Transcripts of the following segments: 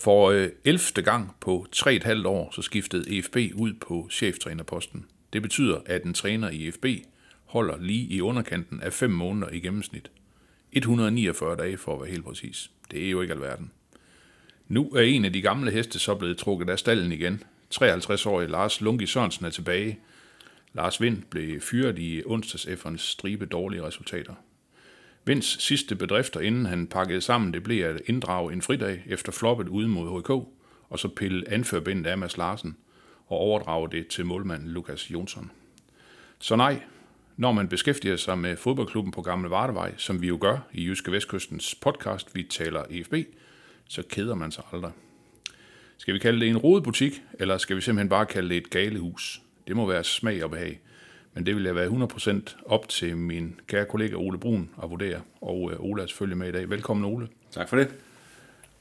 For øh, 11. gang på 3,5 år, så skiftede EFB ud på cheftrænerposten. Det betyder, at en træner i EFB holder lige i underkanten af 5 måneder i gennemsnit. 149 dage for at være helt præcis. Det er jo ikke alverden. Nu er en af de gamle heste så blevet trukket af stallen igen. 53-årige Lars Lungi Sørensen er tilbage. Lars Vind blev fyret i onsdags efter en stribe dårlige resultater. Vinds sidste bedrifter, inden han pakkede sammen, det blev at inddrage en fridag efter floppet ude mod HK, og så pille anførbindet af Mads Larsen og overdrage det til målmanden Lukas Jonsson. Så nej, når man beskæftiger sig med fodboldklubben på Gamle Vardevej, som vi jo gør i Jyske Vestkystens podcast, vi taler EFB, så keder man sig aldrig. Skal vi kalde det en rodebutik, eller skal vi simpelthen bare kalde det et galehus? Det må være smag og behag. Men det vil jeg være 100% op til min kære kollega Ole Brun at vurdere. Og øh, Ole er selvfølgelig med i dag. Velkommen Ole. Tak for det.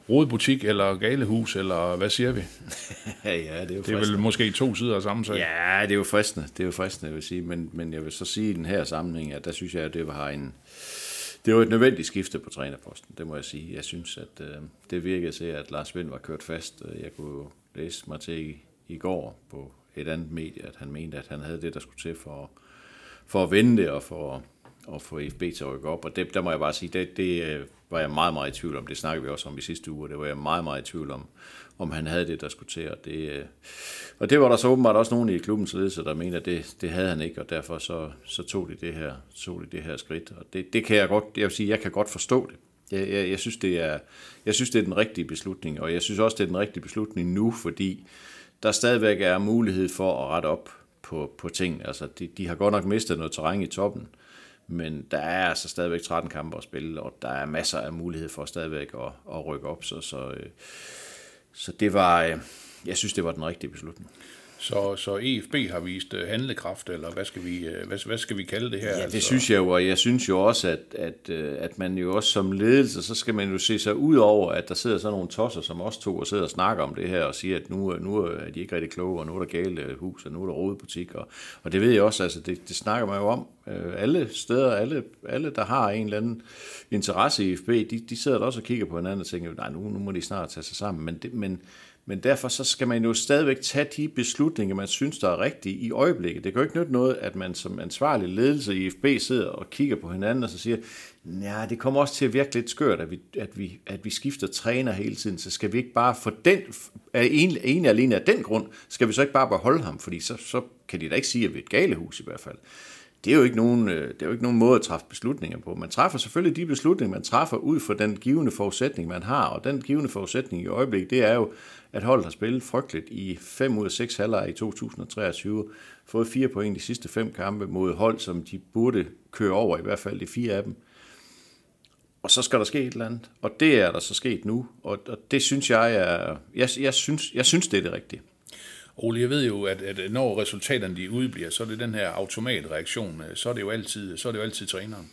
Rodebutik eller galehus, eller hvad siger vi? Ja, det er jo Det er vel måske to sider af samme sag. Ja, det er jo fristende, det er jo fristende, jeg vil sige, men, men jeg vil så sige i den her sammenhæng, at der synes jeg, at det var en, det var et nødvendigt skifte på trænerposten, det må jeg sige. Jeg synes, at øh, det virkede til, at Lars Vind var kørt fast. Jeg kunne læse mig til i, i går på et andet medie, at han mente, at han havde det, der skulle til for, for at vende det og for at få FB til at rykke op. Og det, der må jeg bare sige, det, det øh, var jeg meget, meget i tvivl om. Det snakkede vi også om i sidste uge, og det var jeg meget, meget i tvivl om, om han havde det, der skulle til. Og det, øh, og det var der så åbenbart også nogen i klubbens ledelse, der mente, at det, det havde han ikke, og derfor så, så tog, de det her, tog de det her skridt. Og det, det kan jeg godt, jeg vil sige, jeg kan godt forstå det. Jeg, jeg, jeg, synes, det er, jeg synes, det er den rigtige beslutning, og jeg synes også, det er den rigtige beslutning nu, fordi der stadigvæk er mulighed for at rette op på, på ting. Altså, de, de har godt nok mistet noget terræn i toppen, men der er altså stadigvæk 13 kampe at spille, og der er masser af mulighed for stadigvæk at, at rykke op. Så, så, øh, så det var, øh, jeg synes, det var den rigtige beslutning. Så, så EFB har vist øh, handlekraft, eller hvad skal vi, øh, hvad, hvad skal vi kalde det her? Ja, det synes jeg jo, og jeg synes jo også, at, at, øh, at man jo også som ledelse, så skal man jo se sig ud over, at der sidder sådan nogle tosser som os to, og sidder og snakker om det her, og siger, at nu, nu er de ikke rigtig kloge, og nu er der gale hus, og nu er der rodebutik, og, og det ved jeg også, altså det, det snakker man jo om. Alle steder, alle, alle der har en eller anden interesse i FB, de, de sidder der også og kigger på hinanden og tænker, nej, nu, nu må de snart tage sig sammen, men, det, men men derfor så skal man jo stadigvæk tage de beslutninger, man synes, der er rigtige i øjeblikket. Det kan jo ikke nytte noget, at man som ansvarlig ledelse i FB sidder og kigger på hinanden og så siger, ja, det kommer også til at virke lidt skørt, at vi, at vi, at vi skifter træner hele tiden, så skal vi ikke bare for den, en, en alene af den grund, skal vi så ikke bare beholde ham, fordi så, så kan de da ikke sige, at vi er et galehus i hvert fald det er, jo ikke nogen, øh, det er jo ikke nogen måde at træffe beslutninger på. Man træffer selvfølgelig de beslutninger, man træffer ud fra den givende forudsætning, man har. Og den givende forudsætning i øjeblikket, det er jo, at holdet har spillet frygteligt i 5 ud af 6 halvleje i 2023. Fået fire point de sidste fem kampe mod hold, som de burde køre over, i hvert fald de fire af dem. Og så skal der ske et eller andet. Og det er der så sket nu. Og, og det synes jeg er... Jeg, jeg, synes, jeg synes, det er det rigtige. Ole, jeg ved jo, at, at når resultaterne de udbliver, så er det den her automatreaktion, så er det jo altid, så er det jo altid træneren.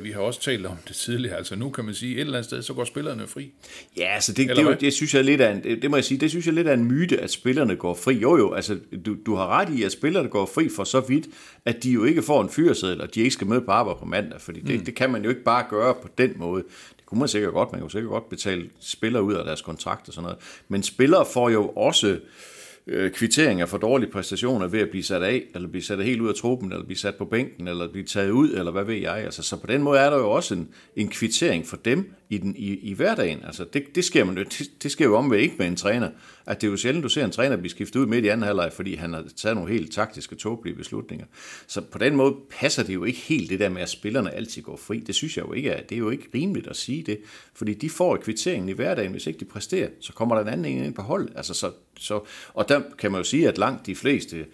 Vi har også talt om det tidligere, altså nu kan man sige, et eller andet sted, så går spillerne fri. Ja, altså det, det, det, det, synes jeg lidt af en, det, må jeg sige, det synes jeg lidt af en myte, at spillerne går fri. Jo jo, altså du, du har ret i, at spillerne går fri for så vidt, at de jo ikke får en fyreseddel, og de ikke skal møde på arbejde på mandag, fordi det, mm. det kan man jo ikke bare gøre på den måde. Det kunne man sikkert godt, man kunne sikkert godt betale spillere ud af deres kontrakt og sådan noget. Men spillere får jo også øh, Øh, kvitteringer for dårlige præstationer ved at blive sat af, eller blive sat helt ud af truppen, eller blive sat på bænken, eller blive taget ud, eller hvad ved jeg. Altså, så på den måde er der jo også en, en kvittering for dem i, den, i, i hverdagen. Altså, det, det, sker man, det, det sker jo omvendt ikke med en træner. At det er jo sjældent, du ser en træner blive skiftet ud midt i anden halvleg, fordi han har taget nogle helt taktiske, tåbelige beslutninger. Så på den måde passer det jo ikke helt det der med, at spillerne altid går fri. Det synes jeg jo ikke er. Det er jo ikke rimeligt at sige det, fordi de får kvitteringen i hverdagen, hvis ikke de præsterer, så kommer der en anden ind på hold. Altså, så, så, og der kan man jo sige, at langt de fleste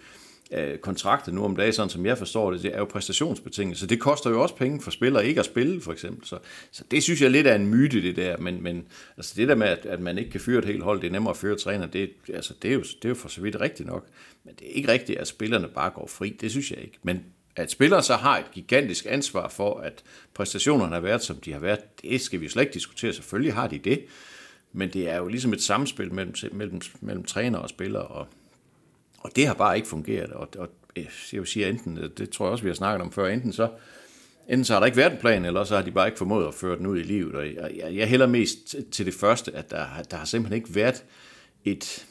Øh, kontrakter nu om dagen, sådan som jeg forstår det, det er jo præstationsbetinget, så det koster jo også penge for spillere ikke at spille, for eksempel. Så, så det synes jeg lidt er en myte, det der, men, men altså det der med, at, at man ikke kan fyre et helt hold, det er nemmere at fyre træner, det, altså, det, er jo, det er jo for så vidt rigtigt nok, men det er ikke rigtigt, at spillerne bare går fri, det synes jeg ikke. Men at spillere så har et gigantisk ansvar for, at præstationerne har været, som de har været, det skal vi slet ikke diskutere. Selvfølgelig har de det, men det er jo ligesom et samspil mellem, mellem, mellem træner og spillere, og, og det har bare ikke fungeret. Og, og øh, jeg vil sige, enten, øh, det tror jeg også, vi har snakket om før, enten så, enten så har der ikke været en plan, eller så har de bare ikke formået at føre den ud i livet. Og jeg, jeg hælder mest til det første, at der, der har simpelthen ikke været et,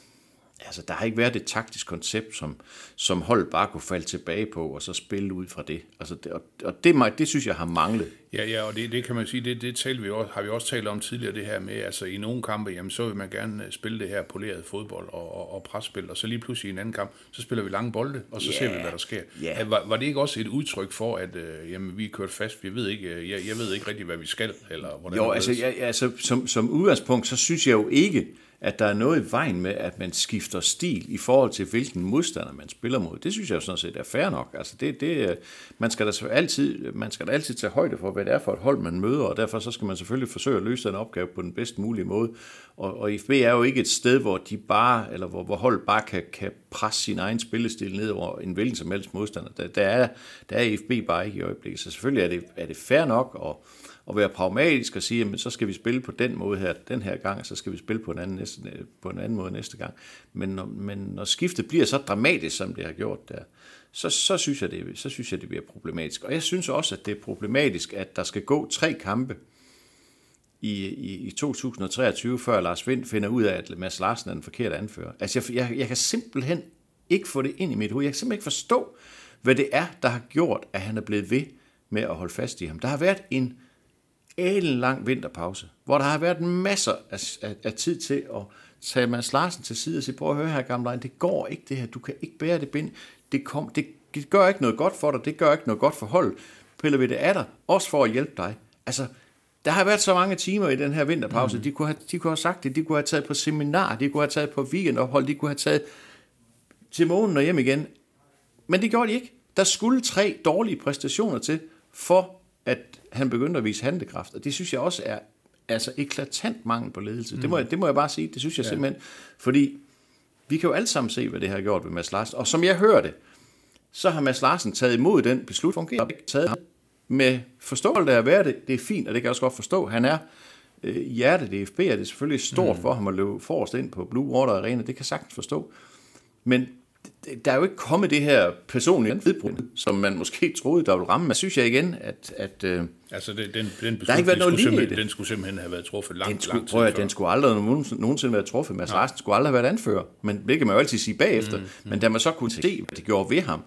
altså, der har ikke været et taktisk koncept, som, som hold bare kunne falde tilbage på, og så spille ud fra det. Altså, det og, og det, det synes jeg har manglet. Ja, ja, og det, det kan man sige, det, det talte vi også, har vi også talt om tidligere, det her med, altså i nogle kampe, jamen så vil man gerne spille det her poleret fodbold og, og, og presspil, og så lige pludselig i en anden kamp, så spiller vi lange bolde, og så yeah. ser vi, hvad der sker. Yeah. Var, var det ikke også et udtryk for, at øh, jamen, vi er kørt fast, vi ved ikke, jeg, jeg ved ikke rigtig, hvad vi skal, eller hvordan Jo, altså, ja, altså som, som udgangspunkt, så synes jeg jo ikke, at der er noget i vejen med, at man skifter stil i forhold til, hvilken modstander man spiller mod. Det synes jeg sådan set er fair nok. Altså det, det, øh, man, skal da altid, man skal da altid tage højde for, hvad det er for et hold, man møder, og derfor så skal man selvfølgelig forsøge at løse den opgave på den bedst mulige måde. Og, og IFB er jo ikke et sted, hvor de bare, eller hvor, hvor hold bare kan, kan presse sin egen spillestil ned over en hvilken som helst modstander. Der, der, er, der er IFB bare ikke i øjeblikket. Så selvfølgelig er det, er det fair nok, og at være pragmatisk og sige, at så skal vi spille på den måde her, den her gang, og så skal vi spille på en anden, næste, på en anden måde næste gang. Men når, men når skiftet bliver så dramatisk, som det har gjort der, så, så, synes jeg, det, så synes jeg, det bliver problematisk. Og jeg synes også, at det er problematisk, at der skal gå tre kampe i, i, i 2023, før Lars Vind finder ud af, at Mads Larsen er den forkerte anfører. Altså, jeg, jeg, jeg kan simpelthen ikke få det ind i mit hoved. Jeg kan simpelthen ikke forstå, hvad det er, der har gjort, at han er blevet ved med at holde fast i ham. Der har været en en lang vinterpause, hvor der har været masser af, af, af tid til at tage Mads Larsen til side og sige, prøv at høre her, gamle det går ikke det her, du kan ikke bære det bind, det, kom, det, det gør ikke noget godt for dig, det gør ikke noget godt for holdet, piller vi det af dig, også for at hjælpe dig. Altså, der har været så mange timer i den her vinterpause, mm. de, kunne have, de kunne have sagt det, de kunne have taget på seminar, de kunne have taget på weekendophold, de kunne have taget til månen og hjem igen. Men det gjorde de ikke. Der skulle tre dårlige præstationer til, for at han begyndte at vise handekraft, og det synes jeg også er altså eklatant mangel på ledelse. Mm. Det, må jeg, det må jeg bare sige, det synes jeg ja. simpelthen, fordi vi kan jo alle sammen se, hvad det har gjort ved Mads Larsen, og som jeg hører det, så har Mads Larsen taget imod den beslutning, og taget med forståelse af at være det, det er fint, og det kan jeg også godt forstå, han er øh, hjertet DFB, er det selvfølgelig stort mm. for ham at løbe forrest ind på Blue Water Arena, det kan jeg sagtens forstå, men der er jo ikke kommet det her personlige nedbrud, som man måske troede, der ville ramme. Men synes jeg igen, at... at øh, altså, det, den, den der har ikke været noget skulle den skulle simpelthen have været truffet langt, den skulle, langt prøv at, Den skulle aldrig nogensinde være truffet. Mads Larsen skulle aldrig have været anfører. Men det kan man jo altid sige bagefter. Mm, mm. Men da man så kunne se, hvad det gjorde ved ham,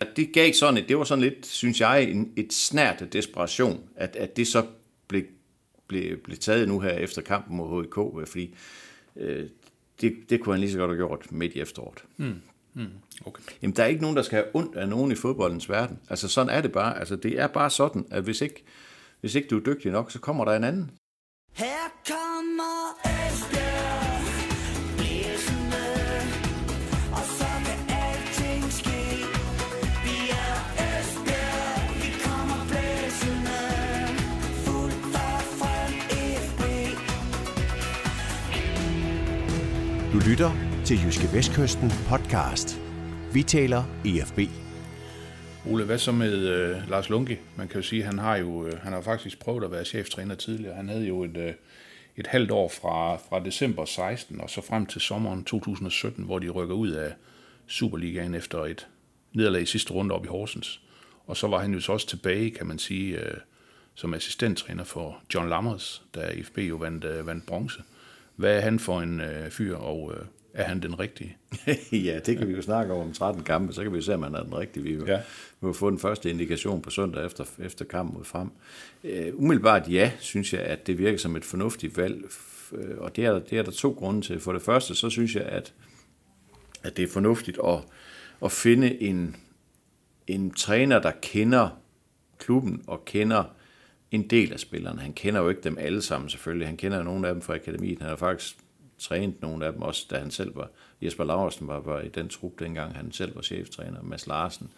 at det gav sådan et, det var sådan lidt, synes jeg, en, et snært af desperation, at, at det så blev, blev, blev taget nu her efter kampen mod HK, fordi øh, det, det kunne han lige så godt have gjort midt i efteråret. Mm. Mm. Okay. Jamen, der er ikke nogen, der skal have ondt af nogen i fodboldens verden. Altså, sådan er det bare. Altså, det er bare sådan, at hvis ikke, hvis ikke du er dygtig nok, så kommer der en anden. Lytter til Jyske Vestkysten podcast. Vi taler EFB. Ole, hvad så med øh, Lars Lunke? Man kan jo sige, at han har jo øh, han har faktisk prøvet at være cheftræner tidligere. Han havde jo et, øh, et halvt år fra, fra december 16 og så frem til sommeren 2017, hvor de rykker ud af Superligaen efter et nederlag i sidste runde op i Horsens. Og så var han jo så også tilbage, kan man sige, øh, som assistenttræner for John Lammers, da IFB jo vandt, øh, vandt bronze. Hvad er han for en øh, fyr, og øh, er han den rigtige? ja, det kan vi jo snakke om om 13 kampe, så kan vi se, om han er den rigtige. Vi vil, ja. vi vil få den første indikation på søndag efter, efter kampen mod frem. Uh, umiddelbart ja, synes jeg, at det virker som et fornuftigt valg, øh, og det er, det er der to grunde til. For det første, så synes jeg, at, at det er fornuftigt at, at finde en, en træner, der kender klubben og kender en del af spillerne. Han kender jo ikke dem alle sammen selvfølgelig. Han kender nogle af dem fra akademiet. Han har faktisk trænet nogle af dem, også da han selv var, Jesper Laursen var, var i den trup dengang, han selv var cheftræner, Mads Larsen,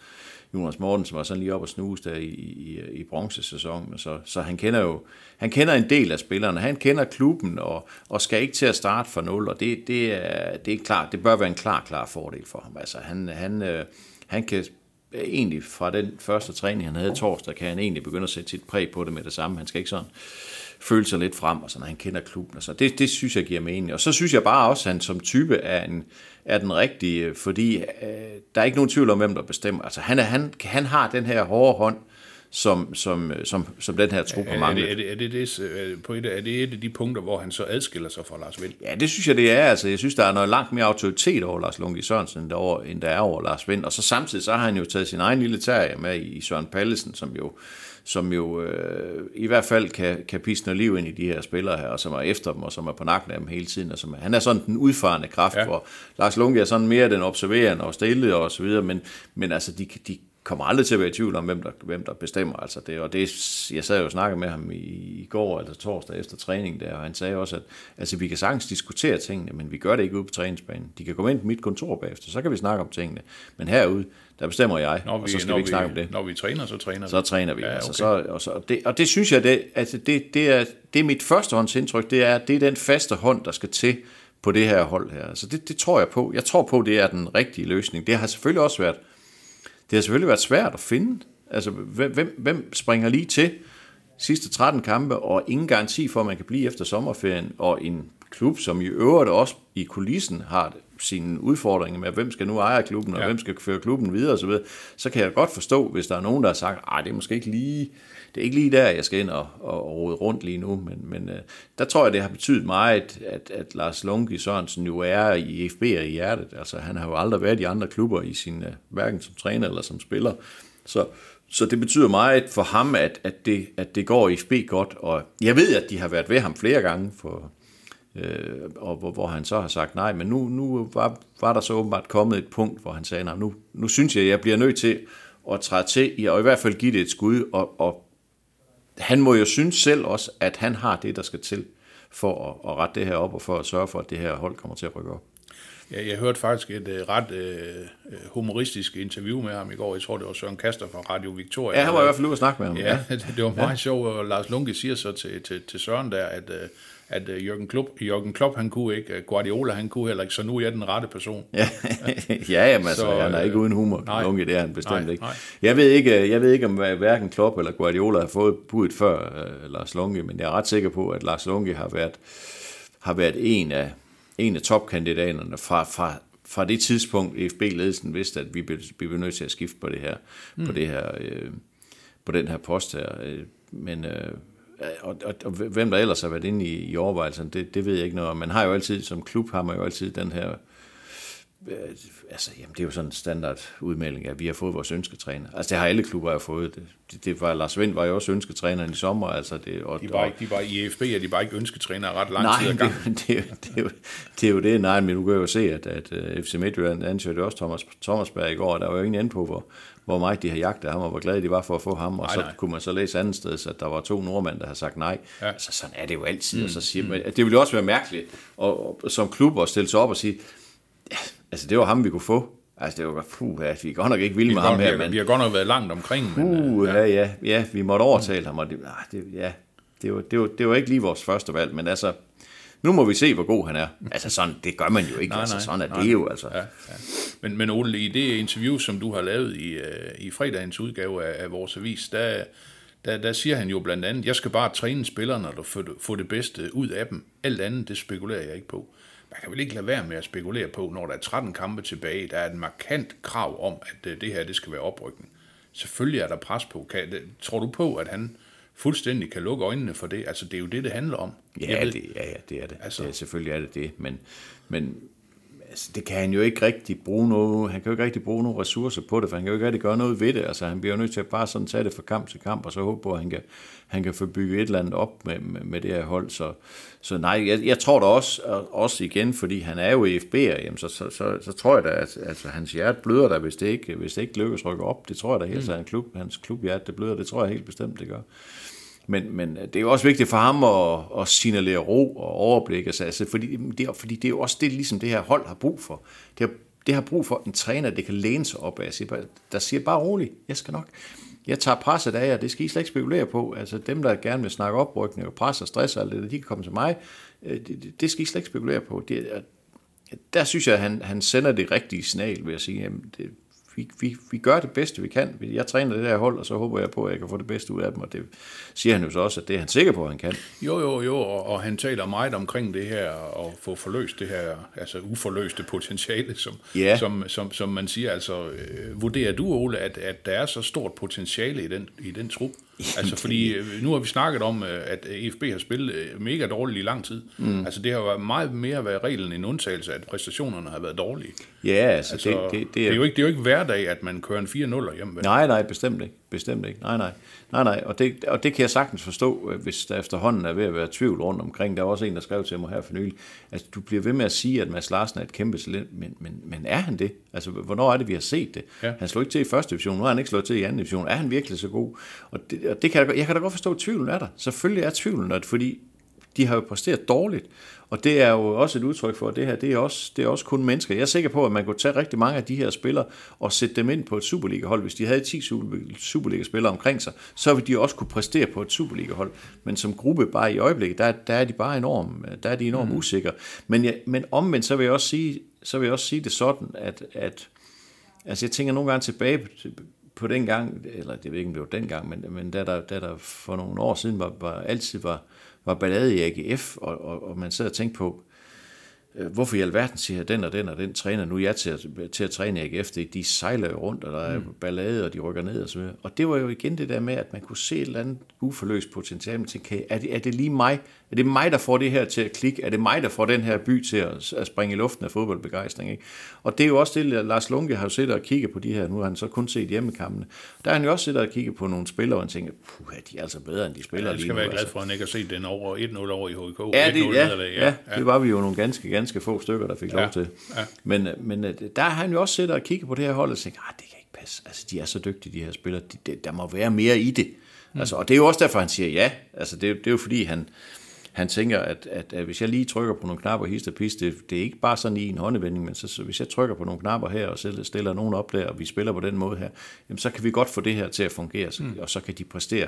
Jonas Mortensen var sådan lige op og snuse der i, i, i bronzesæsonen, så, så han kender jo han kender en del af spillerne, han kender klubben og, og skal ikke til at starte fra nul, og det, det, er, det er klart, det bør være en klar, klar fordel for ham. Altså han, han, øh, han kan Øh, egentlig fra den første træning, han havde torsdag, kan han egentlig begynde at sætte sit præg på det med det samme. Han skal ikke sådan føle sig lidt frem, og sådan, han kender klubben. Og så. Det, det synes jeg giver mening. Og så synes jeg bare også, at han som type er, en, er den rigtige, fordi øh, der er ikke nogen tvivl om, hvem der bestemmer. Altså, han, er, han, han har den her hårde hånd, som, som, som, som den her trup har manglet. Er det, er, det, er, det, er, det, på et, er det et af de punkter, hvor han så adskiller sig fra Lars Vind? Ja, det synes jeg, det er. Altså, jeg synes, der er noget langt mere autoritet over Lars Lunke Sørensen, over, end der er over Lars Vind. Og så samtidig så har han jo taget sin egen lille terrier med i Søren Pallesen, som jo som jo øh, i hvert fald kan, kan pisse noget liv ind i de her spillere her, og som er efter dem, og som er på nakken af dem hele tiden. Og som er, han er sådan den udfarende kraft, ja. hvor Lars Lunke er sådan mere den observerende og stille og så videre, men, men altså, de, de kommer aldrig til at være i tvivl om, hvem der, hvem der bestemmer. Altså det, og det, jeg sad jo og snakkede med ham i, i går, altså torsdag efter træning der, og han sagde også, at altså, vi kan sagtens diskutere tingene, men vi gør det ikke ude på træningsbanen. De kan komme ind på mit kontor bagefter, så kan vi snakke om tingene. Men herude, der bestemmer jeg, når vi, og så skal vi ikke vi, snakke om det. Når vi træner, så træner vi. Så træner vi. Ja, altså, okay. altså, så, og, så, det, og det synes jeg, det, altså, det, det, er, det er mit førstehåndsindtryk, det er, det er den faste hånd, der skal til på det her hold her. Altså det, det tror jeg på. Jeg tror på, det er den rigtige løsning. Det har selvfølgelig også været det har selvfølgelig været svært at finde. Altså, hvem, hvem springer lige til sidste 13 kampe, og ingen garanti for, at man kan blive efter sommerferien, og en klub, som i øvrigt også i kulissen har sine udfordringer med, hvem skal nu eje klubben, og ja. hvem skal føre klubben videre osv., så, så kan jeg godt forstå, hvis der er nogen, der har sagt, at det er måske ikke lige, det er ikke lige der, jeg skal ind og, og, og rode rundt lige nu, men, men uh, der tror jeg, det har betydet meget, at, at Lars Lunke Sørensen jo er i FB i hjertet. Altså, han har jo aldrig været i andre klubber i sin, uh, hverken som træner eller som spiller. Så, så det betyder meget for ham, at, at, det, at det går i FB godt, og jeg ved, at de har været ved ham flere gange for, øh, og hvor, hvor han så har sagt nej, men nu, nu var, var der så åbenbart kommet et punkt, hvor han sagde, nej, nu, nu synes jeg, jeg bliver nødt til at træde til, og i hvert fald give det et skud, og, og han må jo synes selv også, at han har det, der skal til for at, at rette det her op, og for at sørge for, at det her hold kommer til at rykke op. Ja, jeg hørte faktisk et uh, ret uh, humoristisk interview med ham i går. Jeg tror, det var Søren Kaster fra Radio Victoria. Ja, han var i hvert fald ude at snakke med ham. Ja, ja. det var meget ja. sjovt, og Lars Lunke siger så til, til, til Søren der, at, uh, at uh, Jørgen, Klopp, Jørgen Klopp, han kunne ikke, Guardiola, han kunne heller ikke, så nu er jeg den rette person. ja, ja jamen, altså, så, han er ikke uden humor. Nej, Lunke, det er han bestemt nej, ikke. Nej. Jeg, ved ikke. jeg ved ikke, om hverken Klopp eller Guardiola har fået budet før uh, Lars Lunke, men jeg er ret sikker på, at Lars Lunke har været, har været en af, en af topkandidaterne fra, fra, fra det tidspunkt, FB-ledelsen vidste, at vi blev, vi blev nødt til at skifte på det her, mm. på det her, øh, på den her post her. Men øh, og, og, og hvem der ellers har været inde i, i overvejelserne, det, det ved jeg ikke noget om. Man har jo altid, som klub har man jo altid den her Øh, altså, jamen, det er jo sådan en standard udmelding, at vi har fået vores ønsketræner. Altså, det har alle klubber jo fået. Det, det, det var, Lars Vind var jo også ønsketræner i sommer. Altså, det, og, de var ikke, de var i EFB, og de var ikke ønsketræner ret lang nej, tid ad gang. Det, det, det, det, det, er jo det. Nej, men du kan jo se, at, at øh, FC Midtjylland ansøgte også Thomas, Thomasberg i går, og der var jo ingen ende på, hvor, hvor meget de har jagtet ham, og hvor glade de var for at få ham. Og nej, så nej. kunne man så læse andet sted, at der var to nordmænd, der har sagt nej. Ja. Altså, sådan er det jo altid. Mm, og så siger mm. man, det ville også være mærkeligt og, og, som klub at stille sig op og sige, ja, Altså, det var ham, vi kunne få. Altså, det var puh, ja, vi er godt nok ikke vilde med ham her. Men, vi har godt nok været langt omkring. Men, ja. ja, ja, ja, vi måtte overtale ham, og det, nej, det, ja, det var, det, var, det var ikke lige vores første valg, men altså, nu må vi se, hvor god han er. Altså sådan, det gør man jo ikke. Nej, altså, nej, sådan er nej, det jo. Altså. Ja, ja. Men, men Ole, i det interview, som du har lavet i, uh, i fredagens udgave af, af vores avis, der, der, der siger han jo blandt andet, jeg skal bare træne spillerne og få det, få det bedste ud af dem. Alt andet, det spekulerer jeg ikke på man kan vel ikke lade være med at spekulere på, når der er 13 kampe tilbage, der er et markant krav om, at øh, det her det skal være oprykning. Selvfølgelig er der pres på. Kan, tror du på, at han fuldstændig kan lukke øjnene for det? Altså, det er jo det, det handler om. Ja, det, ja, ja det er det. Altså, er, selvfølgelig er det det, men, men altså, det kan han jo ikke rigtig bruge noget, han kan jo ikke rigtig bruge nogle ressourcer på det, for han kan jo ikke rigtig gøre noget ved det. Altså, han bliver jo nødt til at bare sådan tage det fra kamp til kamp, og så håbe på, at han kan, han kan få bygget et eller andet op med, med, med det her hold. Så, så nej, jeg, jeg tror da også, også igen, fordi han er jo i FB'er, jamen, så, så, så, så, tror jeg da, at altså, hans hjerte bløder der, hvis det ikke, hvis det ikke lykkes rykke op. Det tror jeg da helt, mm. han klub, hans klubhjerte det bløder, det tror jeg helt bestemt, det gør. Men, men øh, det er jo også vigtigt for ham at, at signalere ro og overblik, altså, altså, fordi, det er, fordi det er jo også det, ligesom det her hold har brug for. Det har, det har brug for en træner, det kan læne sig op af. Der siger bare roligt, jeg skal nok jeg tager presset af jer, det skal I slet ikke spekulere på. Altså dem, der gerne vil snakke oprykning og pres og stress og alt det, de kan komme til mig. Øh, det, det skal I slet ikke spekulere på. Det, der synes jeg, at han, han sender det rigtige signal ved at sige, jamen, det, vi, vi, vi gør det bedste, vi kan. Jeg træner det der hold, og så håber jeg på, at jeg kan få det bedste ud af dem, og det siger han jo så også, at det er han sikker på, at han kan. Jo, jo, jo, og, og han taler meget omkring det her, og få forløst det her, altså uforløste potentiale, som, Ja. som, som, som man siger. Altså, øh, vurderer du, Ole, at, at der er så stort potentiale i den, i den trup? Altså, fordi øh, nu har vi snakket om, øh, at EFB har spillet øh, mega dårligt i lang tid. Mm. Altså, det har jo meget mere været reglen end undtagelse, at præstationerne har været dårlige. Ja, altså, Altså, det, det, det, det, er jo ikke, det er jo ikke hverdag, at man kører en 4-0 hjem. vel? Nej, nej, bestemt ikke. Bestemt ikke. Nej, nej. Nej, nej. Og det, og det kan jeg sagtens forstå, øh, hvis der efterhånden er ved at være tvivl rundt omkring. Der er også en, der skrev til mig her for nylig. Altså, du bliver ved med at sige, at Mads Larsen er et kæmpe talent, men, men, men er han det? Altså, hvornår er det, vi har set det? Ja. Han slog ikke til i første division, nu har han ikke slået til i anden division. Er han virkelig så god? Og det, og det kan jeg, jeg kan da godt forstå, at tvivlen er der. Selvfølgelig er tvivlen der, fordi de har jo præsteret dårligt. Og det er jo også et udtryk for, at det her, det er også, det er også kun mennesker. Jeg er sikker på, at man kunne tage rigtig mange af de her spillere og sætte dem ind på et Superliga-hold. Hvis de havde 10 Super- Superliga-spillere omkring sig, så ville de også kunne præstere på et Superliga-hold. Men som gruppe bare i øjeblikket, der, der er de bare enormt, der er de enormt mm. usikre. Men, jeg, men omvendt, så vil jeg også sige, så vil jeg også sige det sådan, at, at altså jeg tænker nogle gange tilbage på, på den gang, eller det ved ikke, om det var den gang, men, men da, der, da der for nogle år siden var, var altid var, var ballade i AGF, og, og, og man sad og tænkte på, hvorfor i alverden siger den og den og den træner, nu jeg til at, til at træne AGF, det, de sejler jo rundt, og der er ballade, og de rykker ned og så videre. Og det var jo igen det der med, at man kunne se et eller andet uforløst potentiale, man tænkte, okay, er det, er det lige mig? Er det mig, der får det her til at klikke? Er det mig, der får den her by til at, at springe i luften af fodboldbegejstring? Ikke? Og det er jo også det, Lars Lunke har jo siddet og kigget på de her, nu har han så kun set hjemmekampene. Der har han jo også siddet og kigget på nogle spillere, og han tænker, puh, de er altså bedre, end de spiller Jeg lige skal nu. være glad altså. for, at han ikke har set den over 1-0 over i HK. Ja, det, 1-0 ja, ja, ja, det var vi jo nogle ganske, ganske få stykker, der fik Ja, lov til. ja. Men, men øh, der har han jo også siddet og kigget på det her hold og tænkt, ah, det kan ikke passe. Altså, de er så dygtige, de her spillere. De, de, der må være mere i det. Mm. Altså, og det er jo også derfor, han siger ja. Altså, det, er jo- det er jo fordi, han, han tænker, at, at, at hvis jeg lige trykker på nogle knapper hist og pis, det, det er ikke bare sådan i en håndevending, men så, så hvis jeg trykker på nogle knapper her, og stiller, stiller nogen op der, og vi spiller på den måde her, jamen, så kan vi godt få det her til at fungere, så, mm. og så kan de præstere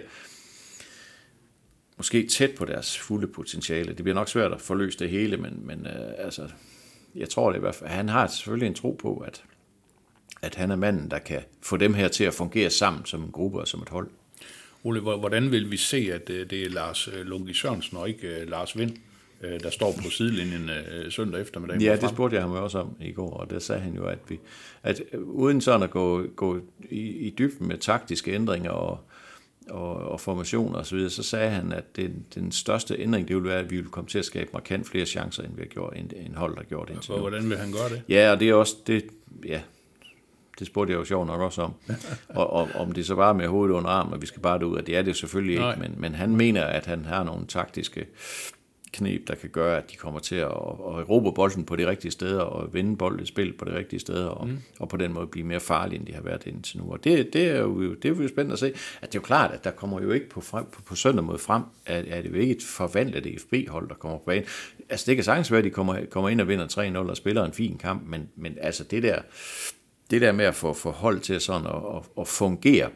måske tæt på deres fulde potentiale. Det bliver nok svært at forløse det hele, men, men øh, altså, jeg tror det i hvert fald. Han har selvfølgelig en tro på, at, at han er manden, der kan få dem her til at fungere sammen som en gruppe og som et hold. Ole, hvor- hvordan vil vi se, at øh, det er Lars øh, Lunke Sørensen og ikke øh, Lars Vind, der står på sidelinjen søndag eftermiddag? Ja, det spurgte jeg ham også om i går, og der sagde han jo, at, vi, at uden sådan at gå, gå i, i dybden med taktiske ændringer og, og, og formationer osv., så, videre, så sagde han, at den, den største ændring, det ville være, at vi ville komme til at skabe markant flere chancer, end vi har gjort, end, end hold, der har gjort indtil Hvor- nu. Hvordan vil han gøre det? Ja, og det er også, det, ja, det spurgte jeg jo sjovt nok også om. og, og om det så bare med hovedet under armen, og vi skal bare derud, og det er det selvfølgelig Nej. ikke, men, men han mener, at han har nogle taktiske knep, der kan gøre, at de kommer til at, at erobre bolden på de rigtige steder, og vinde bolden spil på de rigtige steder, og, mm. og på den måde blive mere farlige, end de har været indtil nu. Og det, det, er, jo, det er jo spændende at se. At det er jo klart, at der kommer jo ikke på, frem, på, på søndag mod frem, at, at det jo ikke et forvandlet EFB-hold, der kommer på banen. Altså det kan sagtens være, at de kommer, kommer ind og vinder 3-0 og spiller en fin kamp, men, men altså det der, det der med at få, få hold til sådan at, at, at fungere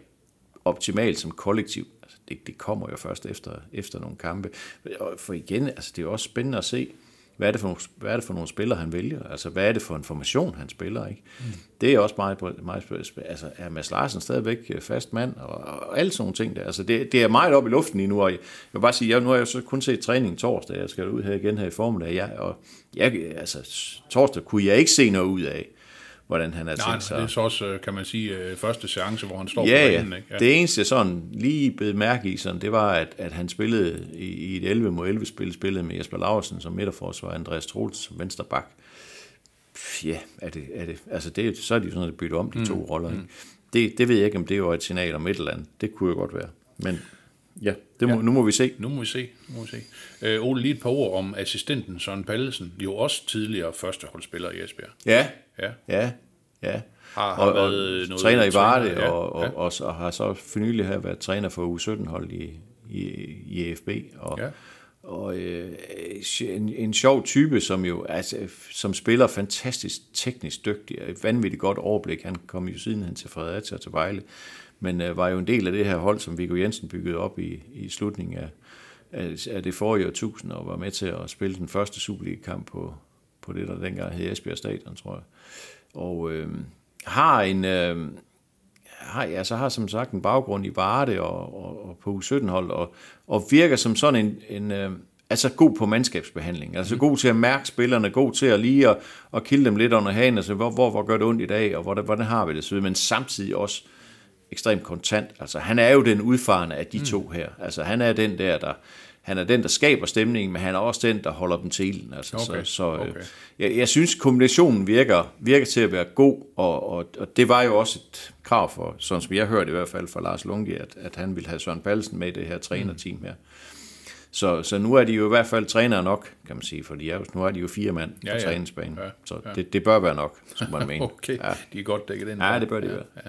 optimalt som kollektiv, det, det kommer jo først efter, efter nogle kampe. For igen, altså det er jo også spændende at se, hvad er, det for nogle, hvad er det for nogle spillere, han vælger? Altså, hvad er det for en formation, han spiller? Ikke? Mm. Det er også meget, meget spændende. Altså, er Mads Larsen stadigvæk øh, fast mand? Og, og alle sådan nogle ting der. Altså, det, det er meget op i luften lige nu, og jeg, jeg vil bare sige, jeg, nu har jeg så kun set træning torsdag, jeg skal ud her igen her i formiddag, jeg, og jeg, altså, torsdag kunne jeg ikke se noget ud af, hvordan han Nej, tænkt sig. det er så også, øh, kan man sige, øh, første seance, hvor han står Ja, på ja. banen. Ikke? Det eneste jeg sådan lige blev mærke i, sådan, det var, at, at han spillede i, i et 11 mod 11 spil, spillede med Jesper Laursen som midterforsvar, Andreas Troels som vensterbak. Ja, er det, er det, altså det, så er de jo sådan, at bytte om de mm. to roller. Ikke? Det, det ved jeg ikke, om det var et signal om et eller andet. Det kunne jo godt være. Men ja, det må, ja. nu må vi se. Nu må vi se. Nu må vi se. Øh, Ole, lige et par ord om assistenten Søren Pallesen, jo også tidligere førsteholdsspiller i Esbjerg. Ja, Ja. ja, ja. Har- har og, været og noget træner i Varde, træner, ja, og, og, ja. og, og, og har så for nylig her været træner for U17-hold i, i, i EFB. Og, Ja. og øh, en, en sjov type, som jo altså, som spiller fantastisk teknisk dygtig, og et vanvittigt godt overblik. Han kom jo sidenhen til Fredericia og til Vejle, men øh, var jo en del af det her hold, som Viggo Jensen byggede op i, i slutningen af, af, af det forrige årtusind, og var med til at spille den første Superliga-kamp på, på det, der dengang hed Esbjerg Stadion, tror jeg. Og øh, har en... Øh, har, altså har som sagt en baggrund i Varde og, og, og på U17-hold, og, og virker som sådan en, en øh, altså god på mandskabsbehandling, altså god til at mærke spillerne, god til at lige at, at kilde dem lidt under hagen, altså hvor, hvor, hvor gør det ondt i dag, og hvordan, hvordan har vi det, så, men samtidig også ekstremt kontant. Altså han er jo den udfarende af de mm. to her. Altså han er den der, der han er den, der skaber stemningen, men han er også den, der holder dem til ilden. Altså, Okay, Så, så okay. øh, jeg, jeg synes, kombinationen virker, virker til at være god, og, og, og det var jo også et krav for, sådan som jeg hørte i hvert fald fra Lars Lungi, at, at han ville have Søren Pallesen med i det her trænerteam her. Så, så nu er de jo i hvert fald trænere nok, kan man sige, for de er nu er de jo fire mand på Ja, ja. træningsbanen. Ja, Så ja. det, det bør være nok, skulle man mene. Okay, Ja. de er godt dækket ind. Ja, det bør de ja, være. Ja.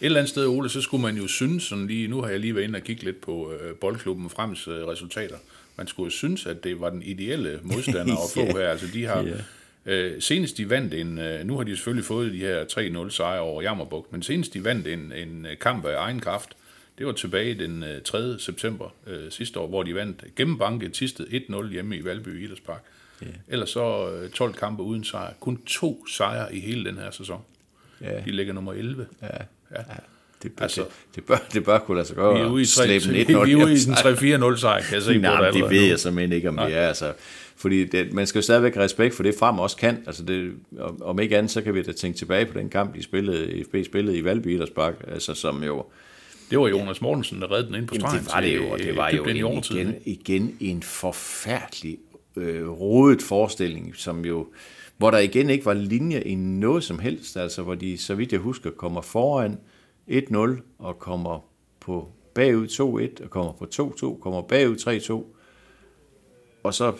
Et eller andet sted, Ole, så skulle man jo synes, sådan lige, nu har jeg lige været inde og kigge lidt på øh, boldklubben frems øh, resultater. Man skulle jo synes, at det var den ideelle modstander at få Ja. her. Altså, de har, Ja. øh, senest de vandt en, øh, nu har de selvfølgelig fået de her 3-0 sejre over Jammerbugt, men senest de vandt en, en øh, kamp af egen kraft, det var tilbage den øh, 3. september øh, sidste år, hvor de vandt gennembanket Tisted 1-0 hjemme i Valby Idrætspark. Yeah. Ellers så øh, 12 kampe uden sejr. Kun to sejre i hele den her sæson. Ja. De ligger nummer 11. Ja. Ja. ja. Det, Altså- altså, det, det, bør, det bør kunne lade sig gøre Vi er ude i, at 3, slæbe vi en 1-0 er ude i hjem. den 3-4-0 sejr, kan jeg se på Nej, men det allerede ved jeg simpelthen ikke, om det er. Altså, fordi det, man skal jo stadigvæk have respekt for det, frem også kan. Altså det, om, om ikke andet, så kan vi da tænke tilbage på den kamp, de spillede, FB spillede i Valby Idrætspark, altså som jo, Det var Jonas Mortensen, der reddede den ind på stregen. det var det jo, og det var jo en, en, igen, igen en forfærdelig øh, rodet forestilling, som jo, hvor der igen ikke var linje i noget som helst, altså hvor de, så vidt jeg husker, kommer foran 1-0 og kommer på bagud 2-1 og kommer på 2-2, kommer bagud 3-2, og så,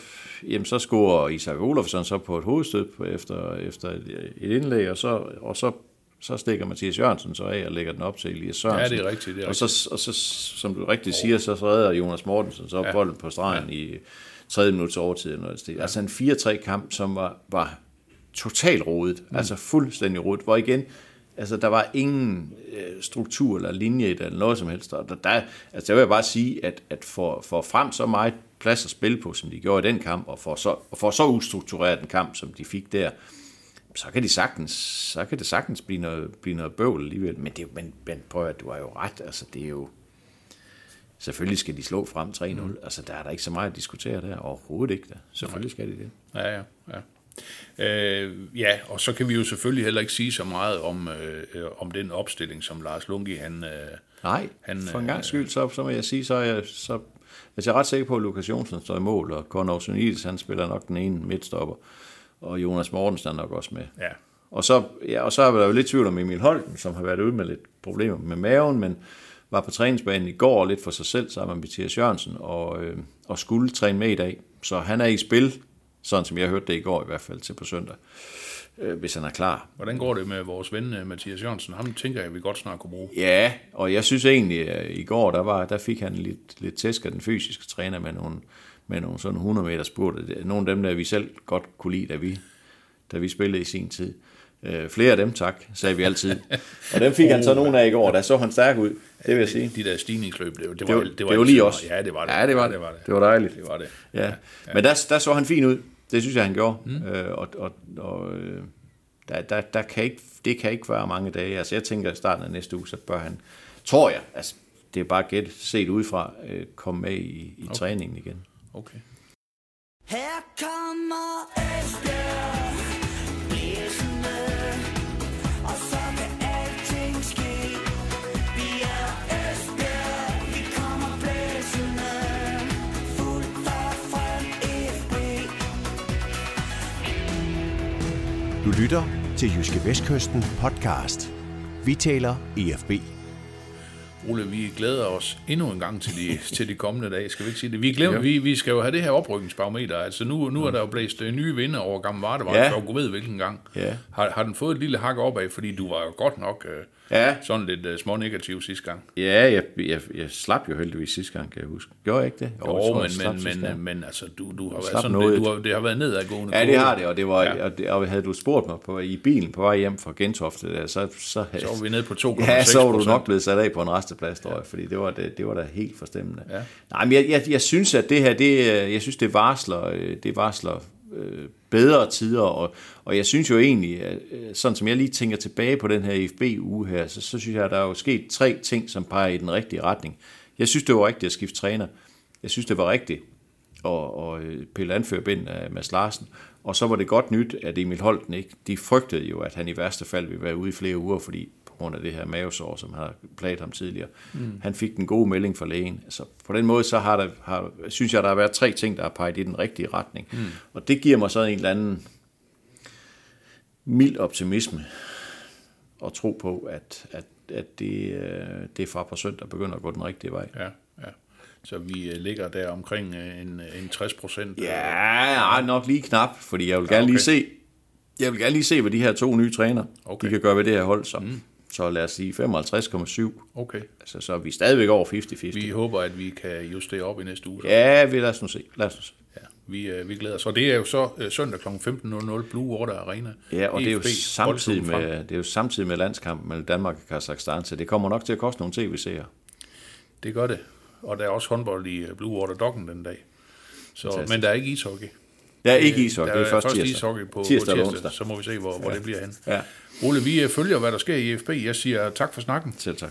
jamen, så scorer Isak Olofsson så på et hovedstød efter, efter et, indlæg, og så, og så, så stikker Mathias Jørgensen så af og lægger den op til Elias Sørensen. Ja, det er rigtigt, det er og, så, og så, som du rigtigt siger, så redder Jonas Mortensen så ja. bolden på stregen ja. i tredje minuts overtid. Eller noget. Ja. Altså en 4-3 kamp, som var, var totalt rodet, mm. altså fuldstændig rodet, hvor igen, altså der var ingen øh, struktur eller linje i det, eller noget som helst. Og der, der, altså der vil jeg bare sige, at, at for, for frem så meget plads at spille på, som de gjorde i den kamp, og for så, og for så ustruktureret en kamp, som de fik der, så kan, de sagtens, så kan det sagtens blive noget, blive noget bøvl alligevel. Men, det, men, men prøv at du har jo ret. Altså, det er jo... Selvfølgelig skal de slå frem 3-0. Mm. Altså, der er der ikke så meget at diskutere der. Overhovedet ikke. Der. Selvfølgelig skal de det. Ja, ja, ja. Øh, ja, og så kan vi jo selvfølgelig heller ikke sige så meget om, øh, om den opstilling, som Lars Lungi, han... Øh, Nej, Han, for en øh, gang skyld, så, så må jeg sige, så er jeg, så, altså jeg er ret sikker på, at Lukas Jonsen står i mål, og Conor Sunilis, han spiller nok den ene midtstopper, og Jonas Mortensen er nok også med. ja, Og så, ja, og så er der jo lidt tvivl om Emil Holten, som har været ude med lidt problemer med maven, men var på træningsbanen i går lidt for sig selv sammen med Mathias Jørgensen, og, øh, og skulle træne med i dag. Så han er i spil, sådan som jeg hørte det i går i hvert fald til på søndag, øh, hvis han er klar. hvordan går det med vores ven øh, Mathias Jørgensen? Ham tænker jeg, vi godt snart kunne bruge. Ja, og jeg synes egentlig, at i går, der, var, der fik han lidt, lidt tæsk af den fysiske træner med nogle, med nogle sådan 100 meter spurte. Nogle af dem, der vi selv godt kunne lide, da vi, da vi spillede i sin tid. Øh, flere af dem, tak, sagde vi altid. Og dem fik han så nogle af i går, der så han stærk ud, det vil jeg sige. De der stigningsløb, det, det, Det var, var, det det var, var ikke lige os. Ja, det var det. Ja, det var det. det, var det. Det var dejligt. Det var det. Ja. ja. Men der, der så han fin ud. Det synes jeg, han gjorde. Mm. Øh, og og, og øh, der, der, der kan ikke, det kan ikke være mange dage. Altså jeg tænker, at i starten af næste uge, så bør han, tror jeg, altså det er bare gæt set udefra, øh, komme med i, i okay. træningen igen. Okay. Her kommer lytter til Jyske Vestkysten podcast. Vi taler EFB. Ole, vi glæder os endnu en gang til de, til de kommende dage, skal vi ikke sige det? Vi, glemmer, vi, vi skal jo have det her oprykningsbarometer. Altså nu, nu er der jo blæst øh, nye vinder over Gamle Vardevej, Ja. ja. for gud ved hvilken gang. Ja. Har, har den fået et lille hak opad, fordi du var jo godt nok øh, Ja. sådan lidt øh, små negativ sidste gang. Ja, jeg, jeg, jeg slap jo heldigvis sidste gang, kan jeg huske. Gjorde jeg ikke det? Jo, jeg tror, men, men, men, gang. men altså, du, du har været sådan, noget. det, du har, det har været nedadgående. Ja, det har det, og det var, Ja. og, det, og havde du spurgt mig på, i bilen på vej hjem fra Gentofte, der, så, så, Så var vi nede på 2,6 Ja, så var du nok blevet sat af på en resteplads, tror jeg, fordi det var, det, det var da helt forstemmende. Ja. Nej, men jeg, jeg, jeg synes, at det her, det, øh, jeg synes, det varsler, øh, det varsler øh, bedre tider, og, og jeg synes jo egentlig, at, øh, sådan som jeg lige tænker tilbage på den her IFB-uge her, så, så synes jeg, at der er jo sket tre ting, som peger i den rigtige retning. Jeg synes, det var rigtigt at skifte træner. Jeg synes, det var rigtigt og, og øh, pille anførbind af Mads Larsen. Og så var det godt nyt, at Emil Holten ikke, de frygtede jo, at han i værste fald ville være ude i flere uger, fordi grund af det her mavesår, som har plaget ham tidligere. Mm. Han fik den gode melding fra lægen. Altså, på den måde, så har der, har, synes jeg, der har været tre ting, der har peget i den rigtige retning. Mm. Og det giver mig så en eller anden mild optimisme og tro på, at, at, at det, øh, det er fra på søndag begynder at gå den rigtige vej. Ja, ja. Så vi øh, ligger der omkring øh, en, en 60 procent. Ja, nok lige knap, fordi jeg vil gerne okay. lige se, jeg vil gerne lige se, hvad de her to nye træner, Okay. de kan gøre ved det her hold. Så, mm. Så lad os sige 55,7. Okay. Altså, så er vi stadigvæk over 50-50. Vi håber, at vi kan justere op i næste uge. så. Ja, vi lad os nu se. Lad os nu se. Ja, vi, øh, vi glæder os. Og det er jo så øh, søndag kl. 15.00 Blue Water Arena. Ja, og det er, jo EFB samtidig med, det er jo samtidig med landskampen mellem Danmark og Kazakhstan, så det kommer nok til at koste nogle tv-seere. Det gør det. Og der er også håndbold i øh, Blue Water Doggen den dag. Så, Fantastisk. men der er ikke ishockey. Ja, ikke ishockey, Der det er først først tirsdag. ishockey på tirsdag på tirsdag, onsdag. så må vi se, hvor, hvor det bliver hen. Ja. Ole, vi øh, følger, hvad der sker i FB. Jeg siger øh, tak for snakken. Selv tak.